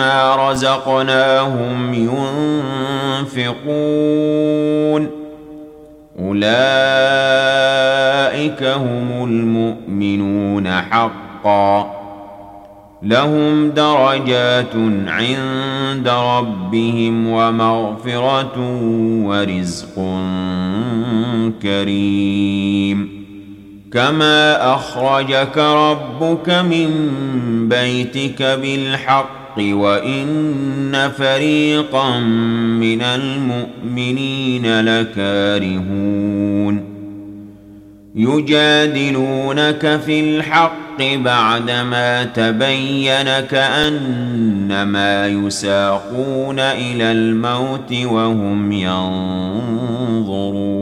رزقناهم ينفقون. أولئك هم المؤمنون حقا. لهم درجات عند ربهم ومغفرة ورزق كريم. كما أخرجك ربك من بيتك بالحق وإن فريقا من المؤمنين لكارهون. يجادلونك في الحق بعدما تبين كأنما يساقون إلى الموت وهم ينظرون.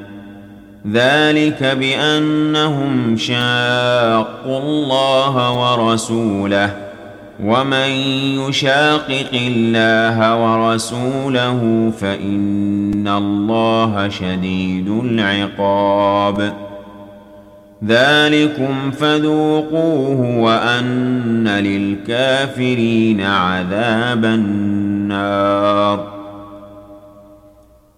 ذلك بأنهم شاقوا الله ورسوله ومن يشاقق الله ورسوله فإن الله شديد العقاب. ذلكم فذوقوه وأن للكافرين عذاب النار.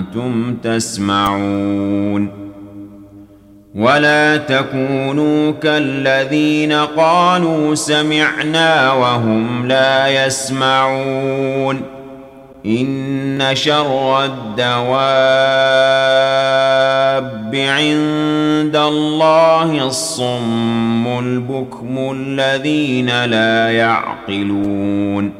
وأنتم تسمعون ولا تكونوا كالذين قالوا سمعنا وهم لا يسمعون إن شر الدواب عند الله الصم البكم الذين لا يعقلون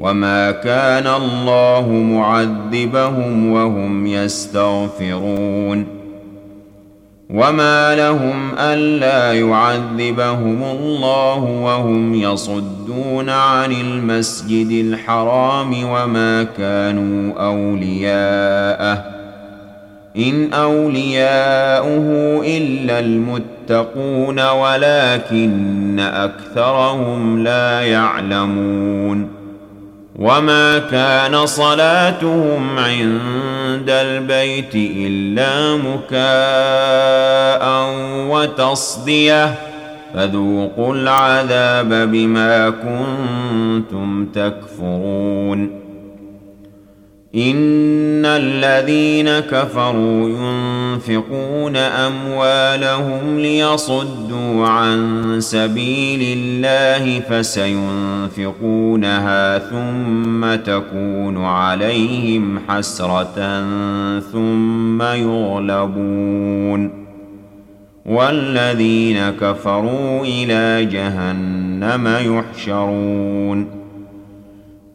وما كان الله معذبهم وهم يستغفرون وما لهم الا يعذبهم الله وهم يصدون عن المسجد الحرام وما كانوا اولياءه ان اولياؤه الا المتقون ولكن اكثرهم لا يعلمون وما كان صلاتهم عند البيت الا مكاء وتصديه فذوقوا العذاب بما كنتم تكفرون ان الذين كفروا ينفقون اموالهم ليصدوا عن سبيل الله فسينفقونها ثم تكون عليهم حسره ثم يغلبون والذين كفروا إلى جهنم يحشرون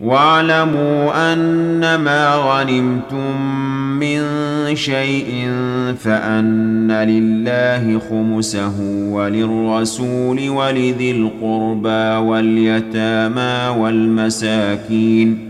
واعلموا ان ما غنمتم من شيء فأن لله خمسه وللرسول ولذي القربى واليتامى والمساكين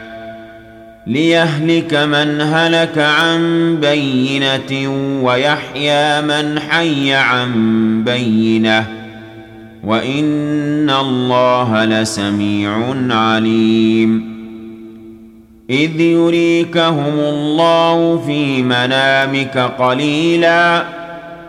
ليهلك من هلك عن بينة ويحيى من حي عن بينة. وإن الله لسميع عليم. إذ يريكهم الله في منامك قليلا.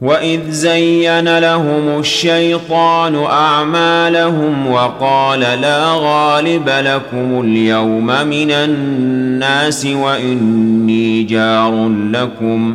واذ زين لهم الشيطان اعمالهم وقال لا غالب لكم اليوم من الناس واني جار لكم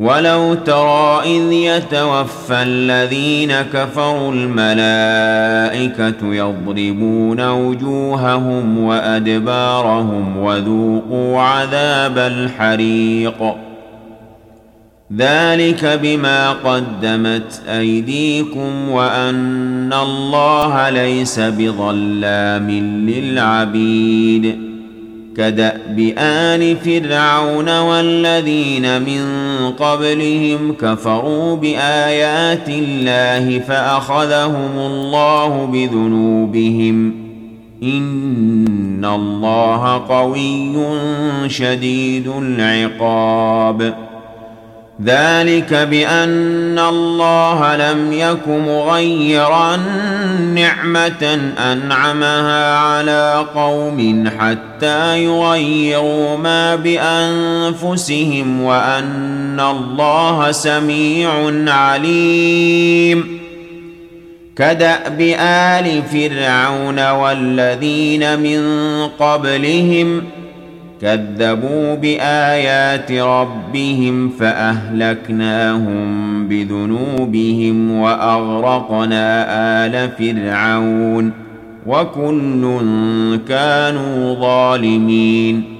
ولو ترى إذ يتوفى الذين كفروا الملائكة يضربون وجوههم وأدبارهم وذوقوا عذاب الحريق. ذلك بما قدمت أيديكم وأن الله ليس بظلام للعبيد. كدأب آل فرعون والذين من قبلهم كفروا بآيات الله فأخذهم الله بذنوبهم. إن الله قوي شديد العقاب. ذلك بأن الله لم يك مغيرا نعمة أنعمها على قوم حتى يغيروا ما بأنفسهم وان الله سميع عليم كداب ال فرعون والذين من قبلهم كذبوا بايات ربهم فاهلكناهم بذنوبهم واغرقنا ال فرعون وكل كانوا ظالمين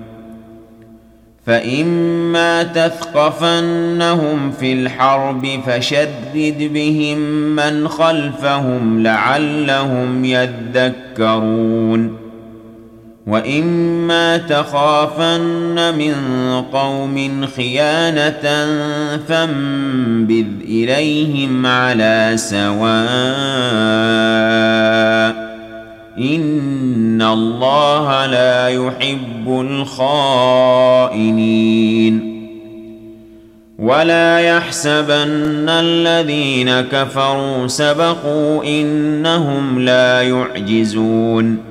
فاما تثقفنهم في الحرب فشدد بهم من خلفهم لعلهم يذكرون واما تخافن من قوم خيانه فانبذ اليهم على سواء ان الله لا يحب الخائنين ولا يحسبن الذين كفروا سبقوا انهم لا يعجزون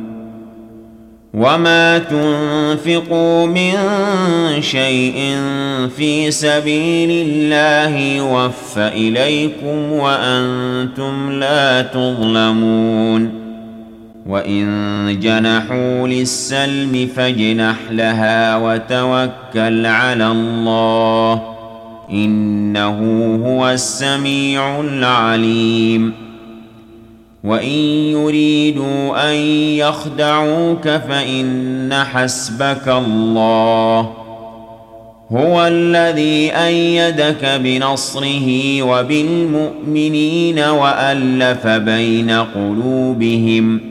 وما تنفقوا من شيء في سبيل الله يوفى اليكم وأنتم لا تظلمون وان جنحوا للسلم فاجنح لها وتوكل على الله انه هو السميع العليم وان يريدوا ان يخدعوك فان حسبك الله هو الذي إيدك بنصره وبالمؤمنين والف بين قلوبهم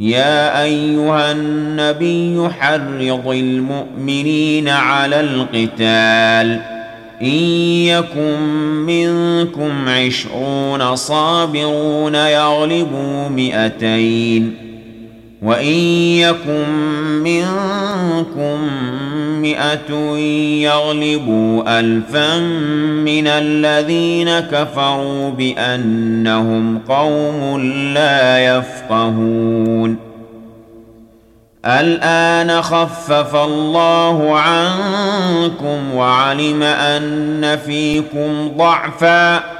يا أيها النبي حرض المؤمنين على القتال. إن يكن منكم عشرون صابرون يغلبوا مئتين. وإن يكن منكم مئة يغلبوا الفا من الذين كفروا بأنهم قوم لا يفقهون. الآن خفف الله عنكم وعلم أن فيكم ضعفا.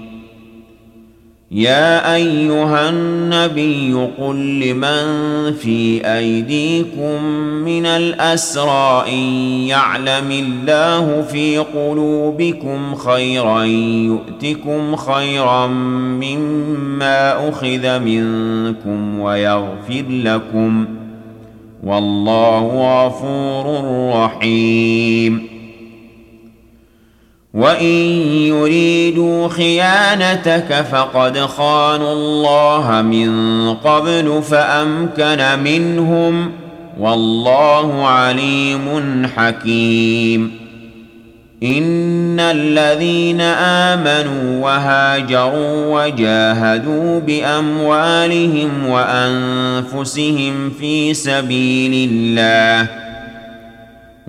يا أيها النبي قل لمن في أيديكم من الأسرى إن يعلم الله في قلوبكم خيرا يؤتكم خيرا مما أخذ منكم ويغفر لكم. والله غفور رحيم. وان يريدوا خيانتك فقد خانوا الله من قبل فامكن منهم والله عليم حكيم. ان الذين امنوا وهاجروا وجاهدوا باموالهم وانفسهم في سبيل الله